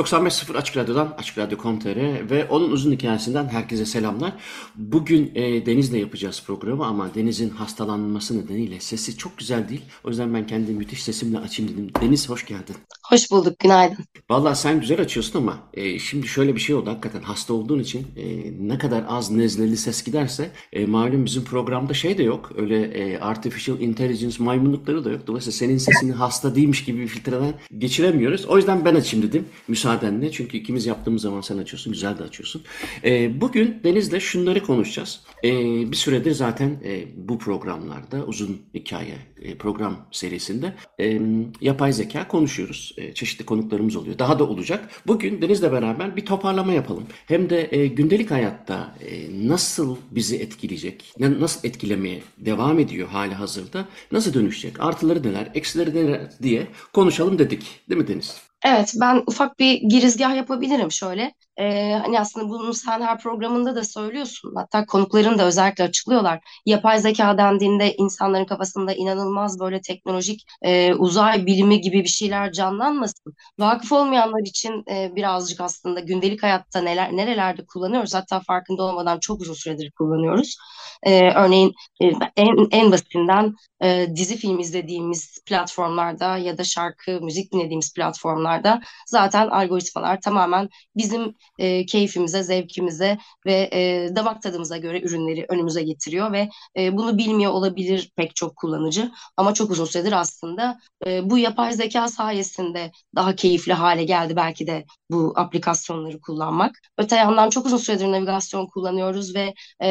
95.0 Açık Radyo'dan, Açık Radyo.com.tr ve onun uzun hikayesinden herkese selamlar. Bugün e, Deniz'le yapacağız programı ama Deniz'in hastalanması nedeniyle sesi çok güzel değil. O yüzden ben kendi müthiş sesimle açayım dedim. Deniz hoş geldin. Hoş bulduk, günaydın. Vallahi sen güzel açıyorsun ama e, şimdi şöyle bir şey oldu hakikaten hasta olduğun için e, ne kadar az nezleli ses giderse e, malum bizim programda şey de yok. Öyle e, artificial intelligence maymunlukları da yok. Dolayısıyla senin sesini hasta değilmiş gibi bir filtreden geçiremiyoruz. O yüzden ben açayım dedim müsaadenle. Çünkü ikimiz yaptığımız zaman sen açıyorsun, güzel de açıyorsun. E, bugün Deniz'le şunları konuşacağız. E, bir süredir zaten e, bu programlarda uzun hikaye e, program serisinde e, yapay zeka konuşuyoruz. E, çeşitli konuklarımız oluyor. Daha da olacak. Bugün Deniz'le beraber bir toparlama yapalım. Hem de e, gündelik hayatta e, nasıl bizi etkileyecek, nasıl etkilemeye devam ediyor hali hazırda, nasıl dönüşecek, artıları neler, eksileri neler diye konuşalım dedik. Değil mi Deniz? Evet, ben ufak bir girizgah yapabilirim şöyle. Ee, hani aslında bunu sen her programında da söylüyorsun. Hatta konukların da özellikle açıklıyorlar. Yapay zeka dendiğinde insanların kafasında inanılmaz böyle teknolojik e, uzay bilimi gibi bir şeyler canlanmasın. Vakıf olmayanlar için e, birazcık aslında gündelik hayatta neler nerelerde kullanıyoruz. Hatta farkında olmadan çok uzun süredir kullanıyoruz. E, örneğin e, en, en basitinden e, dizi film izlediğimiz platformlarda ya da şarkı, müzik dinlediğimiz platformlarda zaten algoritmalar tamamen bizim e, keyfimize, zevkimize ve e, damak tadımıza göre ürünleri önümüze getiriyor ve e, bunu bilmiyor olabilir pek çok kullanıcı ama çok uzun süredir aslında e, bu yapay zeka sayesinde daha keyifli hale geldi belki de bu aplikasyonları kullanmak. Öte yandan çok uzun süredir navigasyon kullanıyoruz ve e,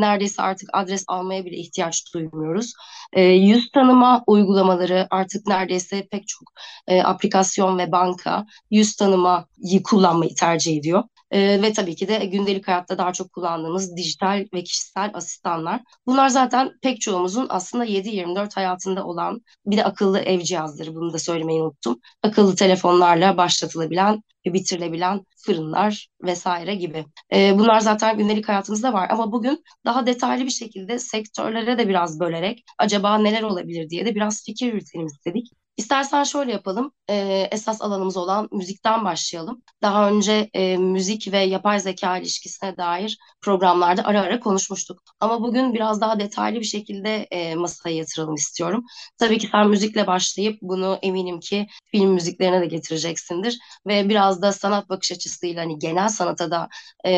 neredeyse artık adres almaya bile ihtiyaç duymuyoruz. E, yüz tanıma uygulamaları artık neredeyse pek çok e, aplikasyon ve banka yüz tanımayı kullanmayı tercih ediyor. E, ve tabii ki de gündelik hayatta daha çok kullandığımız dijital ve kişisel asistanlar. Bunlar zaten pek çoğumuzun aslında 7-24 hayatında olan bir de akıllı ev cihazları bunu da söylemeyi unuttum. Akıllı telefonlarla başlatılabilen ve bitirilebilen fırınlar vesaire gibi. E, bunlar zaten gündelik hayatımızda var ama bugün daha detaylı bir şekilde sektörlere de biraz bölerek acaba neler olabilir diye de biraz fikir yürütelim istedik. İstersen şöyle yapalım. E, esas alanımız olan müzikten başlayalım. Daha önce e, müzik ve yapay zeka ilişkisine dair programlarda ara ara konuşmuştuk. Ama bugün biraz daha detaylı bir şekilde e, masaya yatıralım istiyorum. Tabii ki sen müzikle başlayıp bunu eminim ki film müziklerine de getireceksindir. Ve biraz da sanat bakış açısıyla hani genel sanata da e,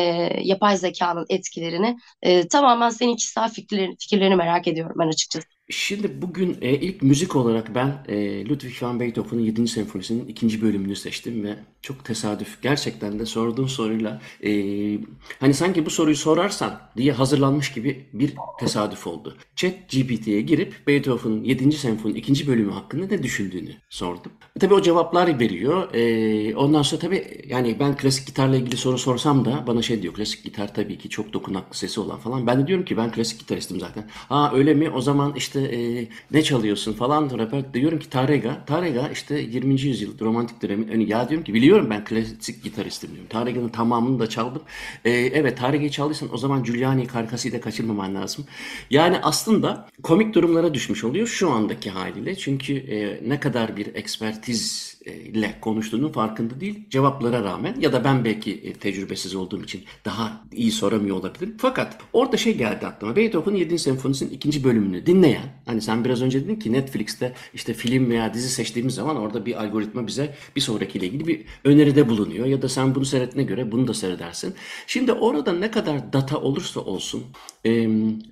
yapay zekanın etkilerini e, tamamen senin kişisel fikirlerini, fikirlerini merak ediyorum ben açıkçası. Şimdi bugün e, ilk müzik olarak ben e, Ludwig van Beethoven'ın 7. senfonisinin ikinci bölümünü seçtim ve çok tesadüf. Gerçekten de sorduğun soruyla e, hani sanki bu soruyu sorarsan diye hazırlanmış gibi bir tesadüf oldu. Chat GPT'ye girip Beethoven'ın 7. senfoninin ikinci bölümü hakkında ne düşündüğünü sordum. E, tabii o cevaplar veriyor. E, ondan sonra tabii yani ben klasik gitarla ilgili soru sorsam da bana şey diyor. Klasik gitar tabii ki çok dokunaklı sesi olan falan. Ben de diyorum ki ben klasik gitaristim zaten. Ha öyle mi? O zaman işte işte e, ne çalıyorsun falan rapper diyorum ki Tarega. Tarega işte 20. yüzyıl romantik dönemin hani ya diyorum ki biliyorum ben klasik gitaristim diyorum. Tarega'nın tamamını da çaldım. E, evet Tarega'yı çaldıysan o zaman Giuliani karkasıyı da kaçırmaman lazım. Yani aslında komik durumlara düşmüş oluyor şu andaki haliyle. Çünkü e, ne kadar bir ekspertiz ile konuştuğunun farkında değil. Cevaplara rağmen ya da ben belki e, tecrübesiz olduğum için daha iyi soramıyor olabilirim. Fakat orada şey geldi aklıma. Beethoven'ın 7. senfonisinin ikinci bölümünü dinleyen, hani sen biraz önce dedin ki Netflix'te işte film veya dizi seçtiğimiz zaman orada bir algoritma bize bir sonrakiyle ilgili bir öneride bulunuyor. Ya da sen bunu seyrettiğine göre bunu da seyredersin. Şimdi orada ne kadar data olursa olsun, e,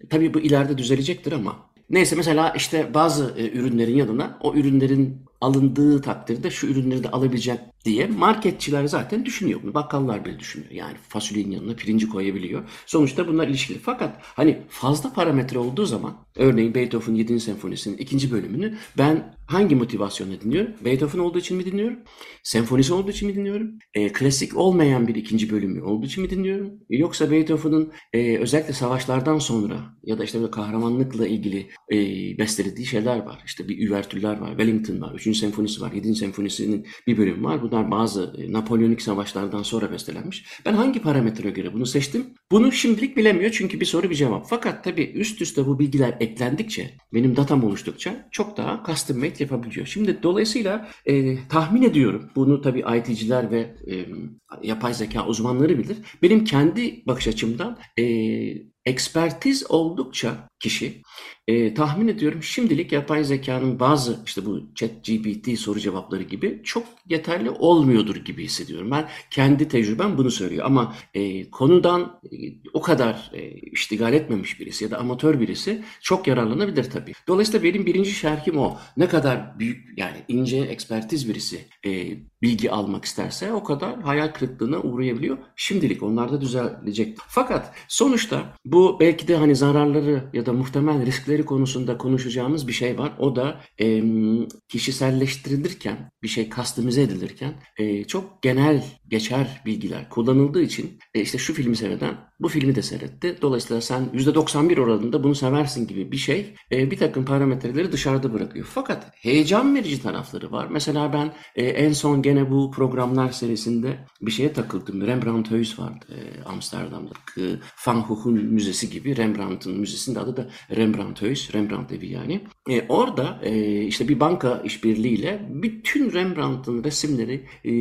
tabii bu ileride düzelecektir ama Neyse mesela işte bazı e, ürünlerin yanına o ürünlerin alındığı takdirde şu ürünleri de alabilecek diye marketçiler zaten düşünüyor bunu. Bakkallar bile düşünüyor. Yani fasulyenin yanına pirinci koyabiliyor. Sonuçta bunlar ilişkili. Fakat hani fazla parametre olduğu zaman örneğin Beethoven 7. senfonisinin ikinci bölümünü ben hangi motivasyonla dinliyorum? Beethoven olduğu için mi dinliyorum? Senfonisi olduğu için mi dinliyorum? E, klasik olmayan bir ikinci bölümü olduğu için mi dinliyorum? Yoksa Beethoven'ın e, özellikle savaşlardan sonra ya da işte böyle kahramanlıkla ilgili e, bestelediği şeyler var. İşte bir üvertüller var, Wellington var, 3. senfonisi var, 7. senfonisinin bir bölümü var. Bunlar bazı e, Napolyonik savaşlardan sonra bestelenmiş. Ben hangi parametreye göre bunu seçtim? Bunu şimdilik bilemiyor çünkü bir soru bir cevap. Fakat tabii üst üste bu bilgiler eklendikçe, benim datam oluştukça çok daha custom made yapabiliyor. Şimdi dolayısıyla e, tahmin ediyorum, bunu tabii IT'ciler ve e, yapay zeka uzmanları bilir. Benim kendi bakış açımdan e, ekspertiz oldukça kişi e, tahmin ediyorum şimdilik yapay zekanın bazı işte bu chat GPT soru cevapları gibi çok yeterli olmuyordur gibi hissediyorum. Ben kendi tecrübem bunu söylüyor ama e, konudan e, o kadar e, iştigal etmemiş birisi ya da amatör birisi çok yararlanabilir tabii. Dolayısıyla benim birinci şerhim o. Ne kadar büyük yani ince ekspertiz birisi e, bilgi almak isterse o kadar hayal kırıklığına uğrayabiliyor. Şimdilik onlar da düzelecek. Fakat sonuçta bu belki de hani zararları ya da muhtemel riskleri konusunda konuşacağımız bir şey var. O da e, kişiselleştirilirken, bir şey kastimize edilirken e, çok genel geçer bilgiler kullanıldığı için e, işte şu filmi seyreden bu filmi de seyretti. Dolayısıyla sen %91 oranında bunu seversin gibi bir şey e, bir takım parametreleri dışarıda bırakıyor. Fakat heyecan verici tarafları var. Mesela ben e, en son gene bu programlar serisinde bir şeye takıldım. Rembrandt Huis vardı e, Amsterdam'da. E, Van Gogh'un müzesi gibi Rembrandt'ın müzesinin adı da Rembrandt Huis, Rembrandt evi yani. E, orada e, işte bir banka işbirliğiyle bütün Rembrandt'ın resimleri e,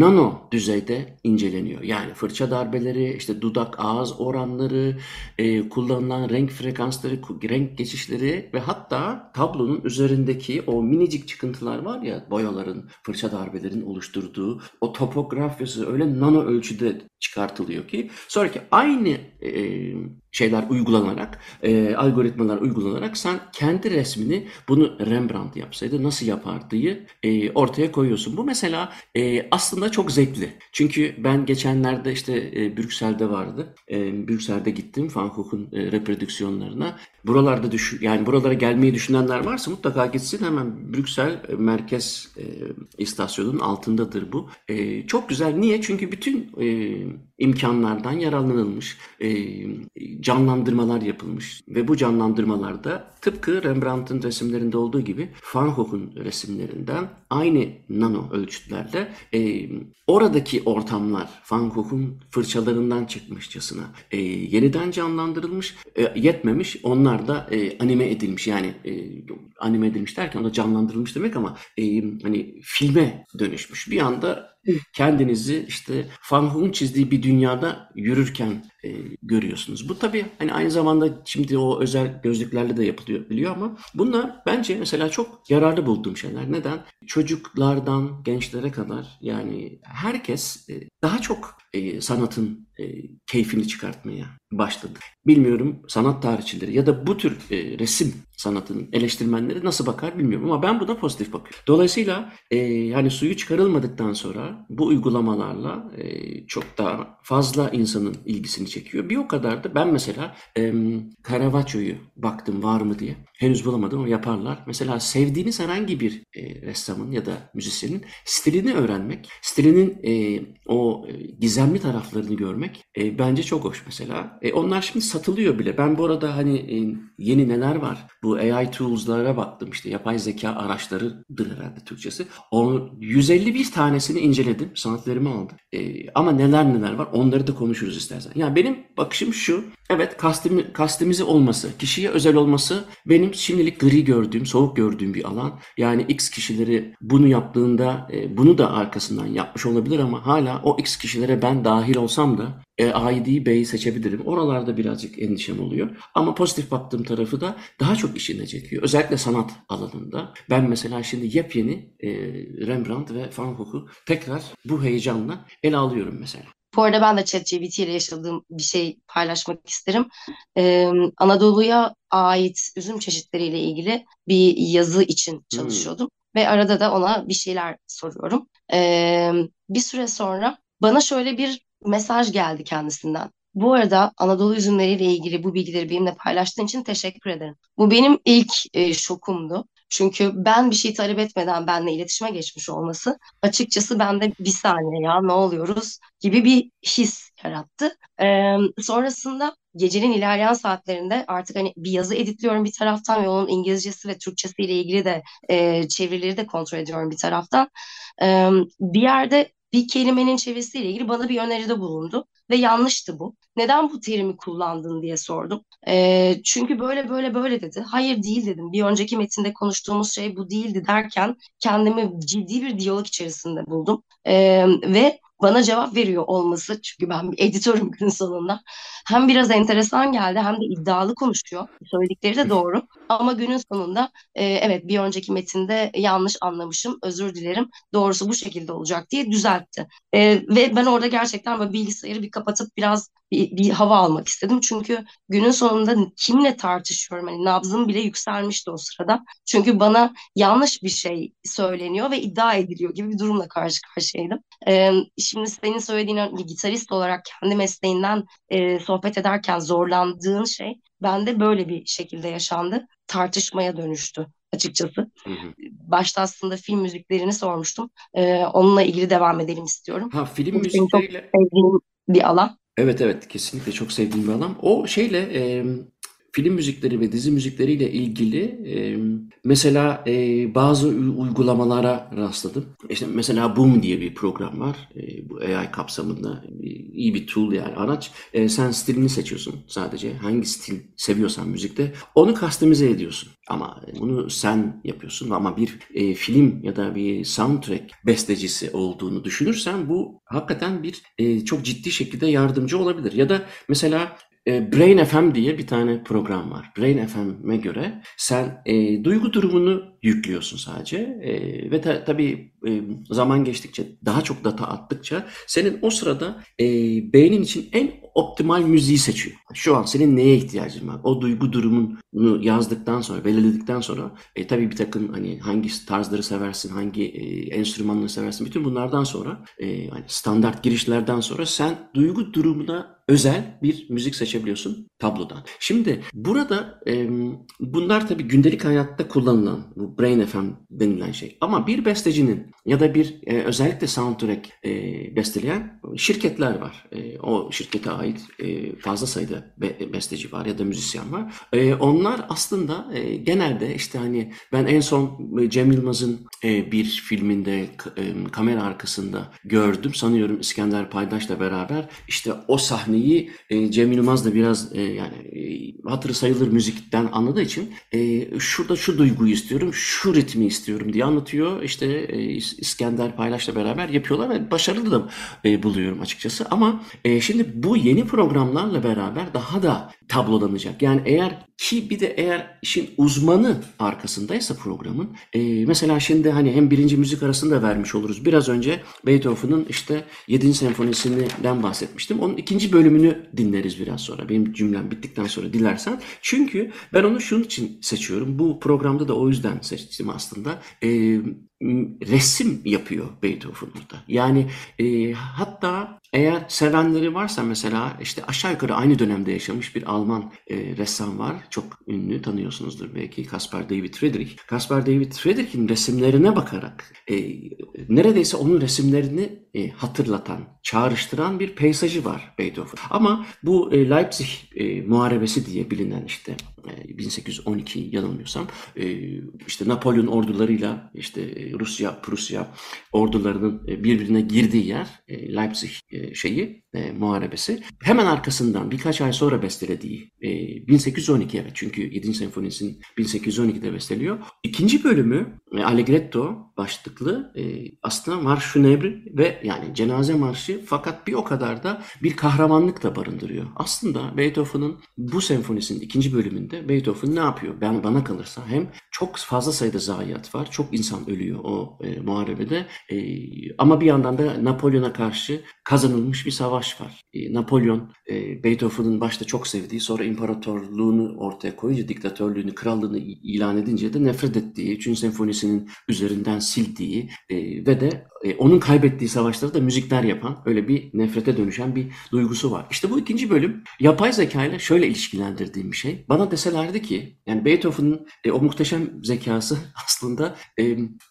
nano düzeyde inceleniyor. Yani fırça darbeleri, işte dudak, ağız oranları, e, kullanılan renk frekansları, renk geçişleri ve hatta tablonun üzerindeki o minicik çıkıntılar var ya boyaların, fırça darbelerin oluşturduğu o topografyası öyle nano ölçüde çıkartılıyor ki sonraki aynı e, şeyler uygulanarak, e, algoritmalar uygulanarak sen kendi resmini bunu Rembrandt yapsaydı nasıl yapardığı e, ortaya koyuyorsun. Bu mesela e, aslında çok zevkli. Çünkü ben geçenlerde işte e, Brüksel'de vardı. E, Brüksel'de gittim Van Gogh'un e, reprodüksiyonlarına. Buralarda düş yani buralara gelmeyi düşünenler varsa mutlaka gitsin. Hemen Brüksel e, merkez e, istasyonunun altındadır bu. E, çok güzel. Niye? Çünkü bütün e, eben imkanlardan yararlanılmış. E, canlandırmalar yapılmış ve bu canlandırmalarda tıpkı Rembrandt'ın resimlerinde olduğu gibi Van Gogh'un resimlerinden aynı nano ölçütlerle e, oradaki ortamlar Van Gogh'un fırçalarından çıkmışçasına e, yeniden canlandırılmış, e, yetmemiş onlar da e, anime edilmiş yani e, anime edilmiş derken o da canlandırılmış demek ama e, hani filme dönüşmüş. Bir anda kendinizi işte Van Gogh'un çizdiği bir dünyada yürürken e, görüyorsunuz. Bu tabii hani aynı zamanda şimdi o özel gözlüklerle de yapılıyor biliyor ama bunlar bence mesela çok yararlı bulduğum şeyler. Neden? Çocuklardan gençlere kadar yani herkes e, daha çok e, sanatın e, keyfini çıkartmaya başladı. Bilmiyorum sanat tarihçileri ya da bu tür e, resim sanatının eleştirmenleri nasıl bakar bilmiyorum ama ben buna pozitif bakıyorum. Dolayısıyla e, yani suyu çıkarılmadıktan sonra bu uygulamalarla e, çok daha fazla insanın ilgisini çekiyor. Bir o kadar da ben mesela e, Caravaggio'yu baktım var mı diye. Henüz bulamadım ama yaparlar. Mesela sevdiğiniz herhangi bir e, ressamın ya da müzisyenin stilini öğrenmek, stilinin e, o e, gizemli taraflarını görmek e, bence çok hoş mesela. E, onlar şimdi satılıyor bile. Ben bu arada hani e, yeni neler var? Bu AI tools'lara baktım işte yapay zeka araçlarıdır herhalde Türkçesi. O 151 tanesini inceledim. Sanatlarımı aldım. E, ama neler neler var onları da konuşuruz istersen. Yani benim bakışım şu. Evet kastimi, kastimizi olması, kişiye özel olması benim şimdilik gri gördüğüm, soğuk gördüğüm bir alan. Yani X kişileri bunu yaptığında e, bunu da arkasından yapmış olabilir ama hala o X kişilere ben dahil olsam da e, ID B'yi seçebilirim. Oralarda birazcık endişem oluyor. Ama pozitif baktığım tarafı da daha çok işine çekiyor. Özellikle sanat alanında. Ben mesela şimdi yepyeni e, Rembrandt ve Van Gogh'u tekrar bu heyecanla ele alıyorum mesela. Bu arada ben de ChatGPT ile yaşadığım bir şey paylaşmak isterim. Ee, Anadolu'ya ait üzüm çeşitleriyle ilgili bir yazı için çalışıyordum. Hmm. ve arada da ona bir şeyler soruyorum. Ee, bir süre sonra bana şöyle bir mesaj geldi kendisinden. Bu arada Anadolu üzümleriyle ilgili bu bilgileri benimle paylaştığın için teşekkür ederim. Bu benim ilk e, şokumdu. Çünkü ben bir şey talep etmeden benimle iletişime geçmiş olması açıkçası bende bir saniye ya ne oluyoruz gibi bir his yarattı. Ee, sonrasında gecenin ilerleyen saatlerinde artık hani bir yazı editliyorum bir taraftan ve onun İngilizcesi ve Türkçesi ile ilgili de e, çevirileri de kontrol ediyorum bir taraftan. Ee, bir yerde bir kelimenin çevirisiyle ilgili bana bir öneride bulundu ve yanlıştı bu. Neden bu terimi kullandın diye sordum. E, çünkü böyle böyle böyle dedi. Hayır değil dedim. Bir önceki metinde konuştuğumuz şey bu değildi derken kendimi ciddi bir diyalog içerisinde buldum. E, ve bana cevap veriyor olması çünkü ben bir editörüm gün sonunda hem biraz enteresan geldi hem de iddialı konuşuyor. Söyledikleri de doğru ama günün sonunda e, evet bir önceki metinde yanlış anlamışım özür dilerim doğrusu bu şekilde olacak diye düzeltti. E, ve ben orada gerçekten böyle bilgisayarı bir kapatıp biraz bir, bir hava almak istedim. Çünkü günün sonunda kimle tartışıyorum? Hani nabzım bile yükselmişti o sırada. Çünkü bana yanlış bir şey söyleniyor ve iddia ediliyor gibi bir durumla karşı karşıyaydım. Ee, şimdi senin söylediğin gitarist olarak kendi mesleğinden e, sohbet ederken zorlandığın şey bende böyle bir şekilde yaşandı. Tartışmaya dönüştü açıkçası. Hı hı. Başta aslında film müziklerini sormuştum. Ee, onunla ilgili devam edelim istiyorum. Ha film müzikleriyle... Çok sevdiğim bir alan. Evet evet kesinlikle çok sevdiğim bir alan. O şeyle e, film müzikleri ve dizi müzikleriyle ilgili e, mesela e, bazı uygulamalara rastladım. İşte mesela Boom diye bir program var. E, bu AI kapsamında iyi bir tool yani araç. E, sen stilini seçiyorsun sadece. Hangi stil seviyorsan müzikte onu kastimize ediyorsun. Ama bunu sen yapıyorsun ama bir e, film ya da bir soundtrack bestecisi olduğunu düşünürsen bu hakikaten bir e, çok ciddi şekilde yardımcı olabilir. Ya da mesela Brain FM diye bir tane program var. Brain FM'e göre sen e, duygu durumunu yüklüyorsun sadece e, ve ta, tabii e, zaman geçtikçe daha çok data attıkça senin o sırada e, beynin için en optimal müziği seçiyor. Şu an senin neye ihtiyacın var? O duygu durumunu yazdıktan sonra, belirledikten sonra e, tabii bir takım hani hangi tarzları seversin, hangi e, enstrümanları seversin bütün bunlardan sonra e, hani standart girişlerden sonra sen duygu durumuna özel bir müzik seçebiliyorsun tablodan. Şimdi burada e, bunlar tabii gündelik hayatta kullanılan bu Brain FM denilen şey. Ama bir bestecinin ya da bir e, özellikle soundtrack e, besteleyen şirketler var. E, o şirkete ait e, fazla sayıda be, besteci var ya da müzisyen var. E, onlar aslında e, genelde işte hani ben en son Cem Yılmaz'ın e, bir filminde e, kamera arkasında gördüm. Sanıyorum İskender Paydaş'la beraber işte o sahneyi e, Cem Yılmaz da biraz e, yani e, hatırı sayılır müzikten anladığı için e, şurada şu duyguyu istiyorum, şu ritmi istiyorum diye anlatıyor. İşte e, İskender Paylaş'la beraber yapıyorlar ve başarılı da e, buluyorum açıkçası. Ama e, şimdi bu yeni programlarla beraber daha da tablolanacak. Yani eğer ki bir de eğer işin uzmanı arkasındaysa programın e, mesela şimdi hani hem birinci müzik arasında da vermiş oluruz. Biraz önce Beethoven'ın işte 7. senfonisinden bahsetmiştim. Onun ikinci bölümünü dinleriz biraz sonra. Benim cümlem bittikten sonra dilersen. Çünkü ben onu şunun için seçiyorum. Bu programda da o yüzden seçtim aslında. E, resim yapıyor Beethoven burada. Yani e, hatta eğer sevenleri varsa mesela işte aşağı yukarı aynı dönemde yaşamış bir Alman e, ressam var. Çok ünlü tanıyorsunuzdur belki Caspar David Friedrich. Caspar David Friedrich'in resimlerine bakarak e, neredeyse onun resimlerini e, hatırlatan, çağrıştıran bir peyzajı var Beethoven. Ama bu e, Leipzig e, muharebesi diye bilinen işte 1812 e, yanılmıyorsam e, işte Napolyon ordularıyla işte e, Rusya, Prusya ordularının birbirine girdiği yer Leipzig şeyi muharebesi. Hemen arkasından birkaç ay sonra bestelediği 1812 evet çünkü 7. senfonisinin 1812'de besteliyor. İkinci bölümü Allegretto başlıklı aslında Marş Funèbre ve yani cenaze marşı fakat bir o kadar da bir kahramanlık da barındırıyor. Aslında Beethoven'ın bu senfonisinin ikinci bölümünde Beethoven ne yapıyor? Ben bana kalırsa hem çok fazla sayıda zayiat var. Çok insan ölüyor o e, muharebede. E, ama bir yandan da Napolyon'a karşı kazanılmış bir savaş var. E, Napolyon e, Beethoven'ın başta çok sevdiği sonra imparatorluğunu ortaya koyunca diktatörlüğünü, krallığını ilan edince de nefret ettiği, 3. senfonisinin üzerinden sildiği e, ve de onun kaybettiği savaşları da müzikler yapan öyle bir nefrete dönüşen bir duygusu var. İşte bu ikinci bölüm yapay zeka ile şöyle ilişkilendirdiğim bir şey. Bana deselerdi ki yani Beethoven'ın o muhteşem zekası aslında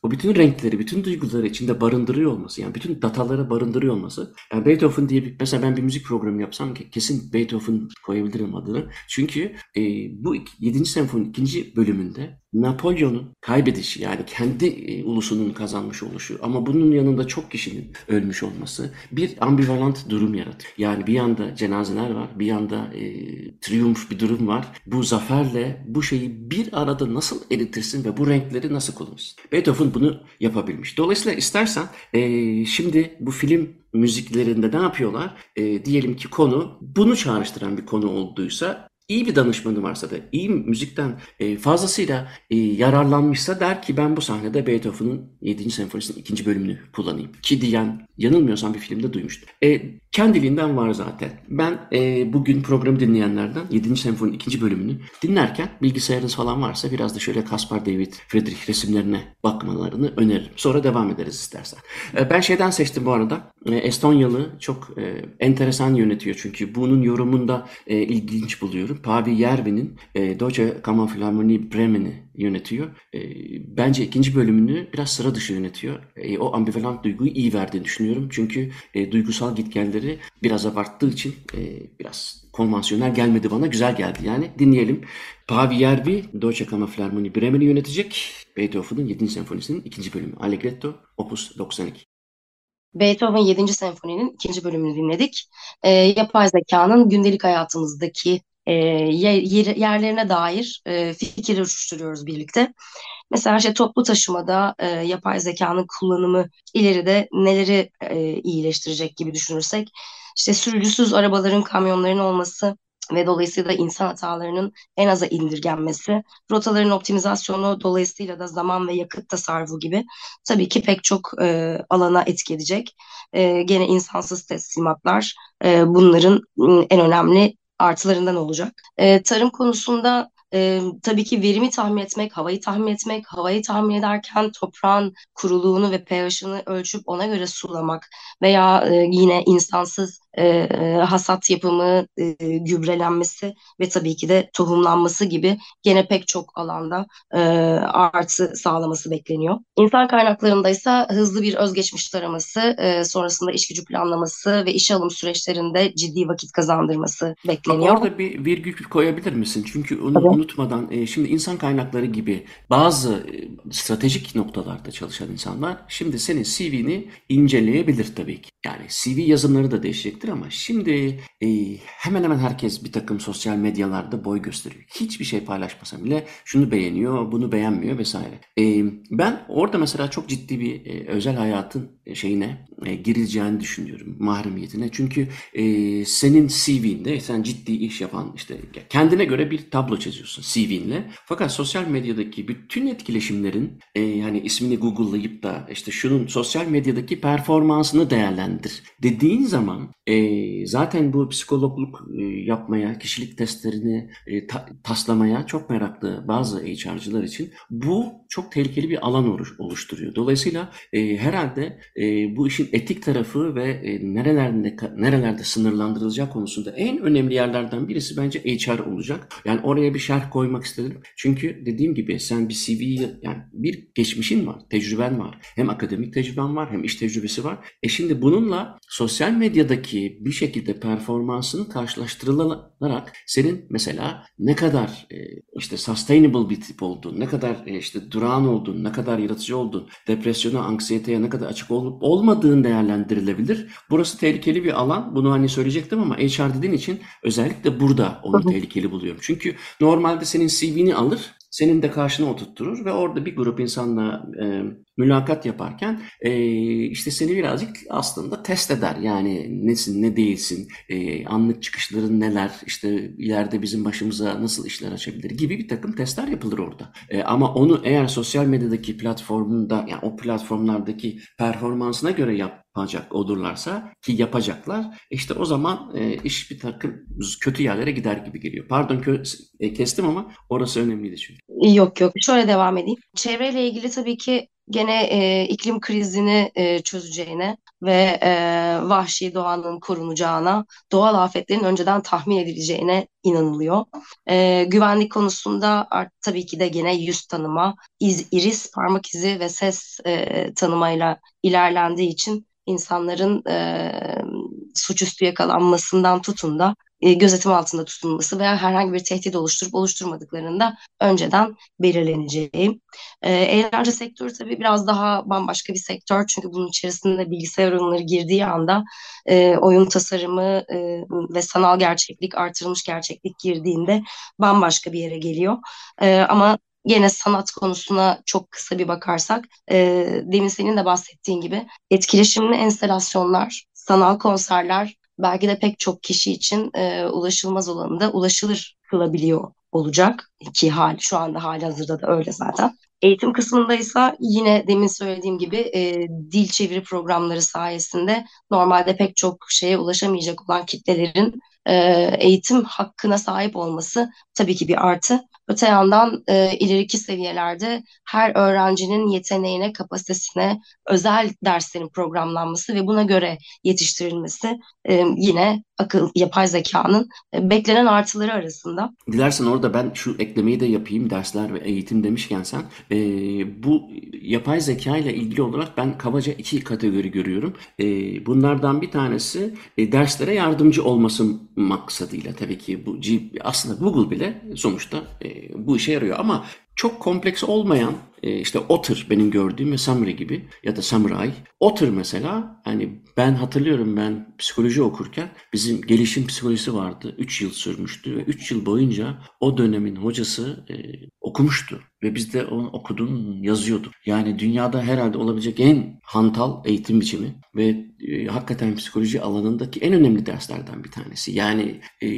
o bütün renkleri, bütün duyguları içinde barındırıyor olması yani bütün dataları barındırıyor olması. Yani Beethoven diye bir, mesela ben bir müzik programı yapsam kesin Beethoven koyabilirim adını. Çünkü e, bu 7. senfoni ikinci bölümünde Napolyon'un kaybedişi yani kendi e, ulusunun kazanmış oluşu ama bunun yanında çok kişinin ölmüş olması bir ambivalent durum yaratıyor. Yani bir yanda cenazeler var, bir yanda e, triyumf bir durum var. Bu zaferle bu şeyi bir arada nasıl eritirsin ve bu renkleri nasıl kullanırsın? Beethoven bunu yapabilmiş. Dolayısıyla istersen e, şimdi bu film müziklerinde ne yapıyorlar? E, diyelim ki konu bunu çağrıştıran bir konu olduysa iyi bir danışmanı varsa da iyi müzikten e, fazlasıyla e, yararlanmışsa der ki ben bu sahnede Beethoven'ın 7. senfonisinin ikinci bölümünü kullanayım. Ki diyen yanılmıyorsam bir filmde duymuştum. E, kendiliğinden var zaten. Ben e, bugün programı dinleyenlerden 7. senfoninin ikinci bölümünü dinlerken bilgisayarınız falan varsa biraz da şöyle Caspar David Friedrich resimlerine bakmalarını öneririm. Sonra devam ederiz istersen. E, ben şeyden seçtim bu arada. E, Estonyalı çok e, enteresan yönetiyor çünkü bunun yorumunda e, ilginç buluyorum. Pavi Yervi'nin e, Deutsche Kammerphilharmonie Bremen'i yönetiyor. E, bence ikinci bölümünü biraz sıra dışı yönetiyor. E, o ambivalent duyguyu iyi verdiğini düşünüyorum. Çünkü e, duygusal gitgelleri biraz abarttığı için e, biraz konvansiyonel gelmedi bana. Güzel geldi yani. Dinleyelim. Pavi Yervi, Deutsche Kammerphilharmonie Bremen'i yönetecek. Beethoven'ın 7. senfonisinin ikinci bölümü. Allegretto, Opus 92. Beethoven 7. Senfoni'nin ikinci bölümünü dinledik. E, yapay zekanın gündelik hayatımızdaki e, yer, yerlerine dair e, fikir uçuşturuyoruz birlikte. Mesela işte toplu taşımada e, yapay zekanın kullanımı ileride neleri e, iyileştirecek gibi düşünürsek, işte sürücüsüz arabaların, kamyonların olması, ve dolayısıyla insan hatalarının en aza indirgenmesi, rotaların optimizasyonu dolayısıyla da zaman ve yakıt tasarrufu gibi tabii ki pek çok e, alana etki edecek. E, gene insansız teslimatlar e, bunların en önemli artılarından olacak. E, tarım konusunda e, tabii ki verimi tahmin etmek, havayı tahmin etmek, havayı tahmin ederken toprağın kuruluğunu ve pH'ını ölçüp ona göre sulamak veya e, yine insansız e, hasat yapımı, e, gübrelenmesi ve tabii ki de tohumlanması gibi gene pek çok alanda e, artı sağlaması bekleniyor. İnsan kaynaklarında ise hızlı bir özgeçmiş taraması, e, sonrasında iş gücü planlaması ve işe alım süreçlerinde ciddi vakit kazandırması bekleniyor. Orada bir virgül koyabilir misin? Çünkü onu tabii. unutmadan e, şimdi insan kaynakları gibi bazı e, stratejik noktalarda çalışan insanlar şimdi senin CV'ni inceleyebilir tabii ki. Yani CV yazımları da değişecektir ama şimdi e, hemen hemen herkes bir takım sosyal medyalarda boy gösteriyor. Hiçbir şey paylaşmasa bile şunu beğeniyor, bunu beğenmiyor vesaire. E, ben orada mesela çok ciddi bir e, özel hayatın şeyine e, girileceğini düşünüyorum mahremiyetine. Çünkü e, senin CV'nde sen ciddi iş yapan işte kendine göre bir tablo çiziyorsun CV'nle. Fakat sosyal medyadaki bütün etkileşimlerin e, yani ismini Google'layıp da işte şunun sosyal medyadaki performansını değerlendir dediğin zaman e, zaten bu psikologluk e, yapmaya, kişilik testlerini e, ta, taslamaya çok meraklı bazı HR'cılar için bu çok tehlikeli bir alan oluşturuyor. Dolayısıyla e, herhalde e, bu işin etik tarafı ve e, nerelerde nerelerde sınırlandırılacağı konusunda en önemli yerlerden birisi bence HR olacak. Yani oraya bir şerh koymak istedim. Çünkü dediğim gibi sen bir CV yani bir geçmişin var, tecrüben var. Hem akademik tecrüben var hem iş tecrübesi var. E şimdi bununla sosyal medyadaki bir şekilde performansının karşılaştırılarak senin mesela ne kadar e, işte sustainable bir tip olduğun, ne kadar e, işte durağan olduğun, ne kadar yaratıcı olduğun, depresyona, anksiyeteye ne kadar açık olup olmadığın değerlendirilebilir. Burası tehlikeli bir alan. Bunu hani söyleyecektim ama HR dediğin için özellikle burada onu tehlikeli buluyorum. Çünkü normalde senin CV'ni alır senin de karşına oturtturur ve orada bir grup insanla e, mülakat yaparken e, işte seni birazcık aslında test eder. Yani nesin, ne değilsin, e, anlık çıkışların neler, işte ileride bizim başımıza nasıl işler açabilir gibi bir takım testler yapılır orada. E, ama onu eğer sosyal medyadaki platformunda, yani o platformlardaki performansına göre yapacak olurlarsa ki yapacaklar, işte o zaman e, iş bir takım kötü yerlere gider gibi geliyor. Pardon kö- e, kestim ama orası önemliydi çünkü. Yok yok. Şöyle devam edeyim. Çevreyle ilgili tabii ki gene e, iklim krizini e, çözeceğine ve e, vahşi doğanın korunacağına, doğal afetlerin önceden tahmin edileceğine inanılıyor. E, güvenlik konusunda art, tabii ki de gene yüz tanıma, iz, iris, parmak izi ve ses e, tanımayla ilerlendiği için insanların e, suçüstü yakalanmasından tutun da e, gözetim altında tutulması veya herhangi bir tehdit oluşturup oluşturmadıklarında önceden belirleneceği. E, eğlence sektörü tabii biraz daha bambaşka bir sektör çünkü bunun içerisinde bilgisayar oyunları girdiği anda e, oyun tasarımı e, ve sanal gerçeklik, artırılmış gerçeklik girdiğinde bambaşka bir yere geliyor. E, ama Yine sanat konusuna çok kısa bir bakarsak, e, demin senin de bahsettiğin gibi etkileşimli enstalasyonlar, sanal konserler belki de pek çok kişi için e, ulaşılmaz olanı ulaşılır kılabiliyor olacak ki hal şu anda hali hazırda da öyle zaten. Eğitim kısmındaysa yine demin söylediğim gibi e, dil çeviri programları sayesinde normalde pek çok şeye ulaşamayacak olan kitlelerin e, eğitim hakkına sahip olması tabii ki bir artı. Öte yandan e, ileriki seviyelerde her öğrencinin yeteneğine, kapasitesine özel derslerin programlanması ve buna göre yetiştirilmesi e, yine akıl, yapay zekanın e, beklenen artıları arasında. Dilersen orada ben şu eklemeyi de yapayım dersler ve eğitim demişken sen e, bu yapay zeka ile ilgili olarak ben kabaca iki kategori görüyorum. E, bunlardan bir tanesi e, derslere yardımcı olması maksadıyla tabii ki bu aslında Google bile sonuçta e, bu işe yarıyor. Ama çok kompleks olmayan işte Otter benim gördüğüm ve Samurai gibi ya da Samurai. Otter mesela hani ben hatırlıyorum ben psikoloji okurken bizim gelişim psikolojisi vardı. 3 yıl sürmüştü ve 3 yıl boyunca o dönemin hocası e, okumuştu. Ve biz de onu okudun, yazıyorduk. Yani dünyada herhalde olabilecek en hantal eğitim biçimi ve e, hakikaten psikoloji alanındaki en önemli derslerden bir tanesi. Yani e,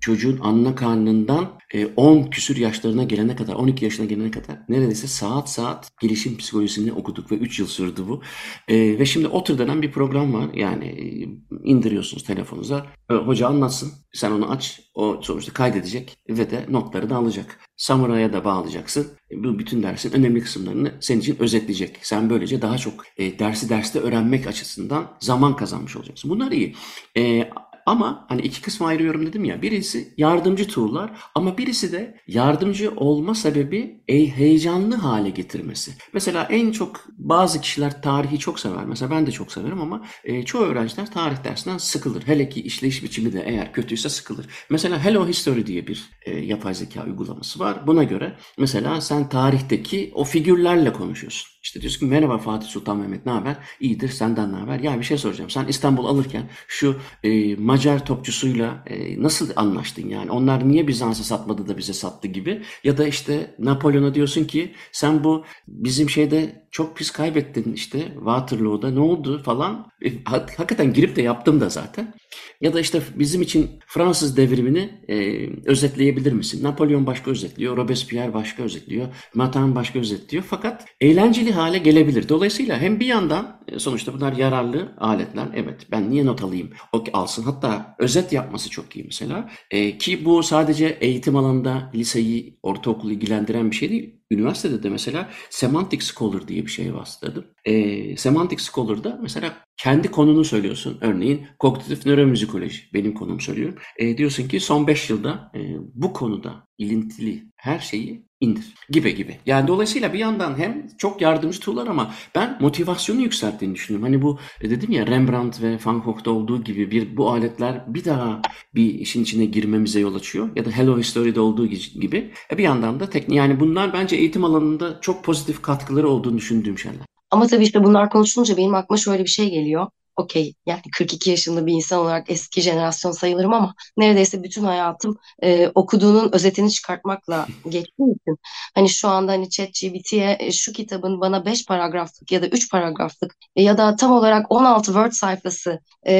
çocuğun anne karnından e, 10 küsür yaşlarına gelene kadar, 12 yaşına gelene kadar neredeyse saat saat gelişim psikolojisini okuduk ve 3 yıl sürdü bu. E, ve şimdi Otter denen bir program var. Yani e, indiriyorsunuz telefonunuza. E, hoca anlatsın. Sen onu aç. O sonuçta kaydedecek ve de notları da alacak. Samurai'ya da bağlayacaksın. E, bu bütün dersin önemli kısımlarını senin için özetleyecek. Sen böylece daha çok e, dersi derste öğrenmek açısından zaman kazanmış olacaksın. Bunlar iyi. E, ama hani iki kısma ayırıyorum dedim ya. Birisi yardımcı tool'lar ama birisi de yardımcı olma sebebi heyecanlı hale getirmesi. Mesela en çok bazı kişiler tarihi çok sever. Mesela ben de çok severim ama e, çoğu öğrenciler tarih dersinden sıkılır. Hele ki işleyiş biçimi de eğer kötüyse sıkılır. Mesela Hello History diye bir e, yapay zeka uygulaması var. Buna göre mesela sen tarihteki o figürlerle konuşuyorsun. İşte diyorsun ki merhaba Fatih Sultan Mehmet ne haber? İyidir senden ne haber? Ya bir şey soracağım. Sen İstanbul alırken şu e, Macar topçusuyla e, nasıl anlaştın yani? Onlar niye Bizans'a satmadı da bize sattı gibi? Ya da işte Napolyon'a diyorsun ki sen bu bizim şeyde çok pis kaybettin işte Waterloo'da ne oldu falan. E, hakikaten girip de yaptım da zaten. Ya da işte bizim için Fransız devrimini e, özetleyebilir misin? Napolyon başka özetliyor, Robespierre başka özetliyor, Matan başka özetliyor. Fakat eğlenceli hale gelebilir. Dolayısıyla hem bir yandan e, sonuçta bunlar yararlı aletler. Evet ben niye not alayım? O alsın. Hatta özet yapması çok iyi mesela. E, ki bu sadece eğitim alanında liseyi, ortaokulu ilgilendiren bir şey değil. Üniversitede de mesela Semantic Scholar diye bir şey bastırdım. E, Semantic Scholar'da mesela kendi konunu söylüyorsun. Örneğin kognitif nöromüzikoloji benim konum söylüyorum. E, diyorsun ki son 5 yılda e, bu konuda ilintili her şeyi indir gibi gibi. Yani dolayısıyla bir yandan hem çok yardımcı tool'lar ama ben motivasyonu yükselttiğini düşünüyorum. Hani bu e, dedim ya Rembrandt ve Van Gogh'da olduğu gibi bir bu aletler bir daha bir işin içine girmemize yol açıyor. Ya da Hello History'de olduğu gibi. E bir yandan da teknik yani bunlar bence eğitim alanında çok pozitif katkıları olduğunu düşündüğüm şeyler. Ama tabii işte bunlar konuşulunca benim aklıma şöyle bir şey geliyor. okey yani 42 yaşında bir insan olarak eski jenerasyon sayılırım ama neredeyse bütün hayatım e, okuduğunun özetini çıkartmakla geçtiği için hani şu anda hani ChatGPT'ye e, şu kitabın bana 5 paragraflık ya da 3 paragraflık e, ya da tam olarak 16 Word sayfası e,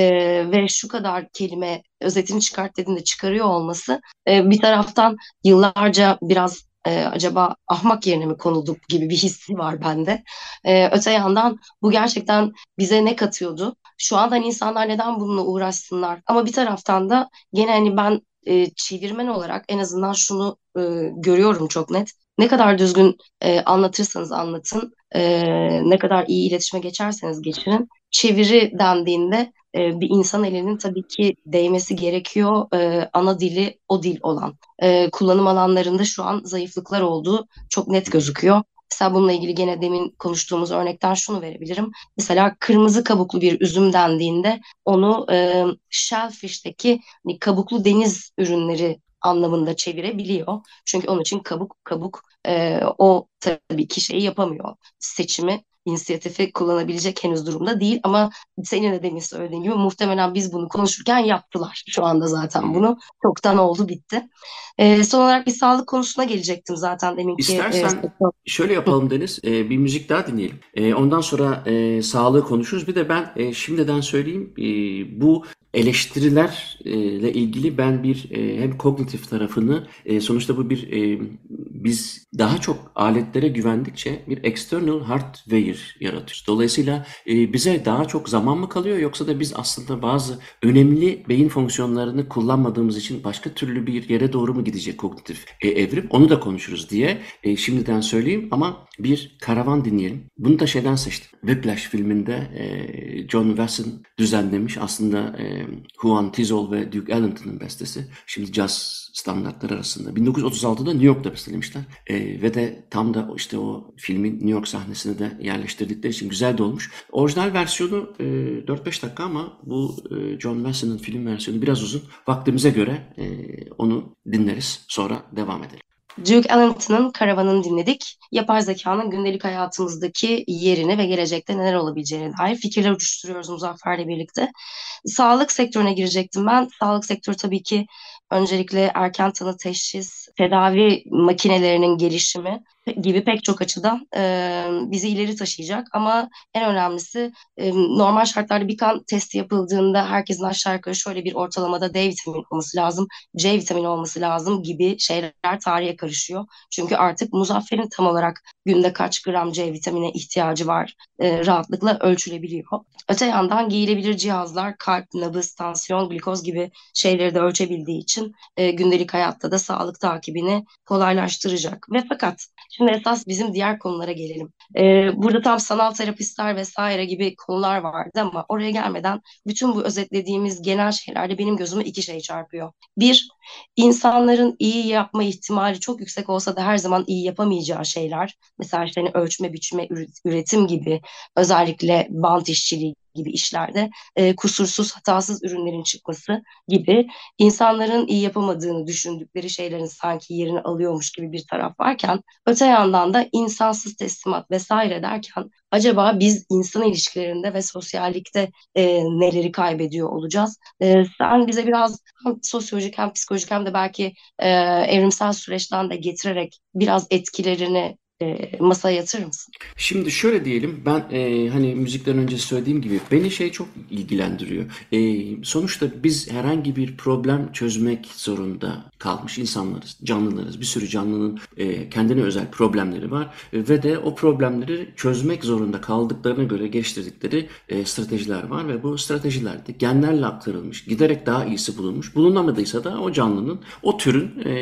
ve şu kadar kelime özetini çıkart dediğinde çıkarıyor olması e, bir taraftan yıllarca biraz e, acaba ahmak yerine mi konulduk gibi bir hissi var bende. E, öte yandan bu gerçekten bize ne katıyordu? Şu anda hani insanlar neden bununla uğraşsınlar? Ama bir taraftan da gene hani ben e, çevirmen olarak en azından şunu e, görüyorum çok net. Ne kadar düzgün e, anlatırsanız anlatın, e, ne kadar iyi iletişime geçerseniz geçirin. Çeviri dendiğinde e, bir insan elinin tabii ki değmesi gerekiyor. E, ana dili o dil olan. E, kullanım alanlarında şu an zayıflıklar olduğu çok net gözüküyor. Mesela bununla ilgili gene demin konuştuğumuz örnekten şunu verebilirim. Mesela kırmızı kabuklu bir üzüm dendiğinde onu e, shellfish'teki hani kabuklu deniz ürünleri anlamında çevirebiliyor. Çünkü onun için kabuk kabuk e, o tabii ki şeyi yapamıyor. Seçimi inisiyatifi kullanabilecek henüz durumda değil ama senin de demin söylediğin gibi muhtemelen biz bunu konuşurken yaptılar şu anda zaten bunu. Çoktan oldu bitti. E, son olarak bir sağlık konusuna gelecektim zaten deminki. İstersen e, şöyle yapalım Deniz. E, bir müzik daha dinleyelim. E, ondan sonra e, sağlığı konuşuruz. Bir de ben e, şimdiden söyleyeyim. E, bu eleştirilerle ilgili ben bir e, hem kognitif tarafını e, sonuçta bu bir e, biz daha çok aletlere güvendikçe bir external hardware yaratıyoruz. Dolayısıyla bize daha çok zaman mı kalıyor yoksa da biz aslında bazı önemli beyin fonksiyonlarını kullanmadığımız için başka türlü bir yere doğru mu gidecek kognitif evrim? Onu da konuşuruz diye şimdiden söyleyeyim ama bir karavan dinleyelim. Bunu da şeyden seçtim. Whiplash filminde John Wasson düzenlemiş. Aslında Juan Tizol ve Duke Ellington'ın bestesi. Şimdi caz standartları arasında. 1936'da New York'ta bestelemişler. E, ve de tam da işte o filmin New York sahnesine de yerleştirdikleri için güzel de olmuş. Orijinal versiyonu e, 4-5 dakika ama bu e, John Masson'ın film versiyonu biraz uzun. Vaktimize göre e, onu dinleriz. Sonra devam edelim. Duke Ellington'ın Karavan'ını dinledik. Yapay zekanın gündelik hayatımızdaki yerini ve gelecekte neler olabileceğine dair fikirler uçuşturuyoruz Muzaffer'le birlikte. Sağlık sektörüne girecektim ben. Sağlık sektörü tabii ki öncelikle erken tanı teşhis, tedavi makinelerinin gelişimi gibi pek çok açıdan e, bizi ileri taşıyacak. Ama en önemlisi e, normal şartlarda bir kan testi yapıldığında herkesin aşağı yukarı şöyle bir ortalamada D vitamini olması lazım, C vitamini olması lazım gibi şeyler tarihe karışıyor. Çünkü artık Muzaffer'in tam olarak günde kaç gram C vitamine ihtiyacı var e, rahatlıkla ölçülebiliyor. Öte yandan giyilebilir cihazlar kalp, nabız, tansiyon, glikoz gibi şeyleri de ölçebildiği için e, gündelik hayatta da sağlık takibini kolaylaştıracak. Ve fakat Şimdi esas bizim diğer konulara gelelim. Ee, burada tam sanal terapistler vesaire gibi konular vardı ama oraya gelmeden bütün bu özetlediğimiz genel şeylerde benim gözüme iki şey çarpıyor. Bir, insanların iyi yapma ihtimali çok yüksek olsa da her zaman iyi yapamayacağı şeyler. Mesela işte hani ölçme, biçme, üretim gibi özellikle bant işçiliği gibi işlerde e, kusursuz, hatasız ürünlerin çıkması gibi insanların iyi yapamadığını düşündükleri şeylerin sanki yerini alıyormuş gibi bir taraf varken öte yandan da insansız teslimat vesaire derken acaba biz insan ilişkilerinde ve sosyallikte e, neleri kaybediyor olacağız? E, sen bize biraz hem sosyolojik hem psikolojik hem de belki e, evrimsel süreçten de getirerek biraz etkilerini e, masaya yatırır mısın? Şimdi şöyle diyelim ben e, hani müzikten önce söylediğim gibi beni şey çok ilgilendiriyor. E, sonuçta biz herhangi bir problem çözmek zorunda kalmış insanlarız, canlılarız. Bir sürü canlının e, kendine özel problemleri var e, ve de o problemleri çözmek zorunda kaldıklarına göre geçtirdikleri e, stratejiler var ve bu stratejilerde genlerle aktarılmış, giderek daha iyisi bulunmuş. Bulunamadıysa da o canlının, o türün e,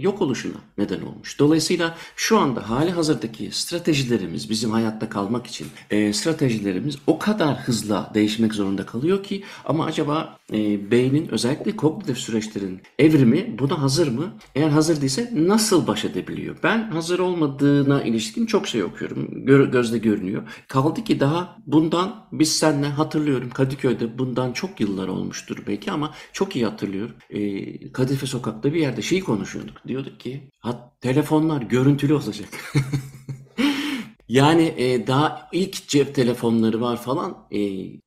yok oluşuna neden olmuş. Dolayısıyla şu anda hali hazırdaki stratejilerimiz bizim hayatta kalmak için e, stratejilerimiz o kadar hızla değişmek zorunda kalıyor ki ama acaba e, beynin özellikle kognitif süreçlerin evrimi buna hazır mı? Eğer hazır değilse nasıl baş edebiliyor? Ben hazır olmadığına ilişkin çok şey okuyorum. Gör, gözle görünüyor. Kaldı ki daha bundan biz seninle hatırlıyorum Kadıköy'de bundan çok yıllar olmuştur belki ama çok iyi hatırlıyorum. E, Kadife sokakta bir yerde şey konuşuyorduk. Diyorduk ki telefonlar görüntülü olacak. Yani e, daha ilk cep telefonları var falan. E,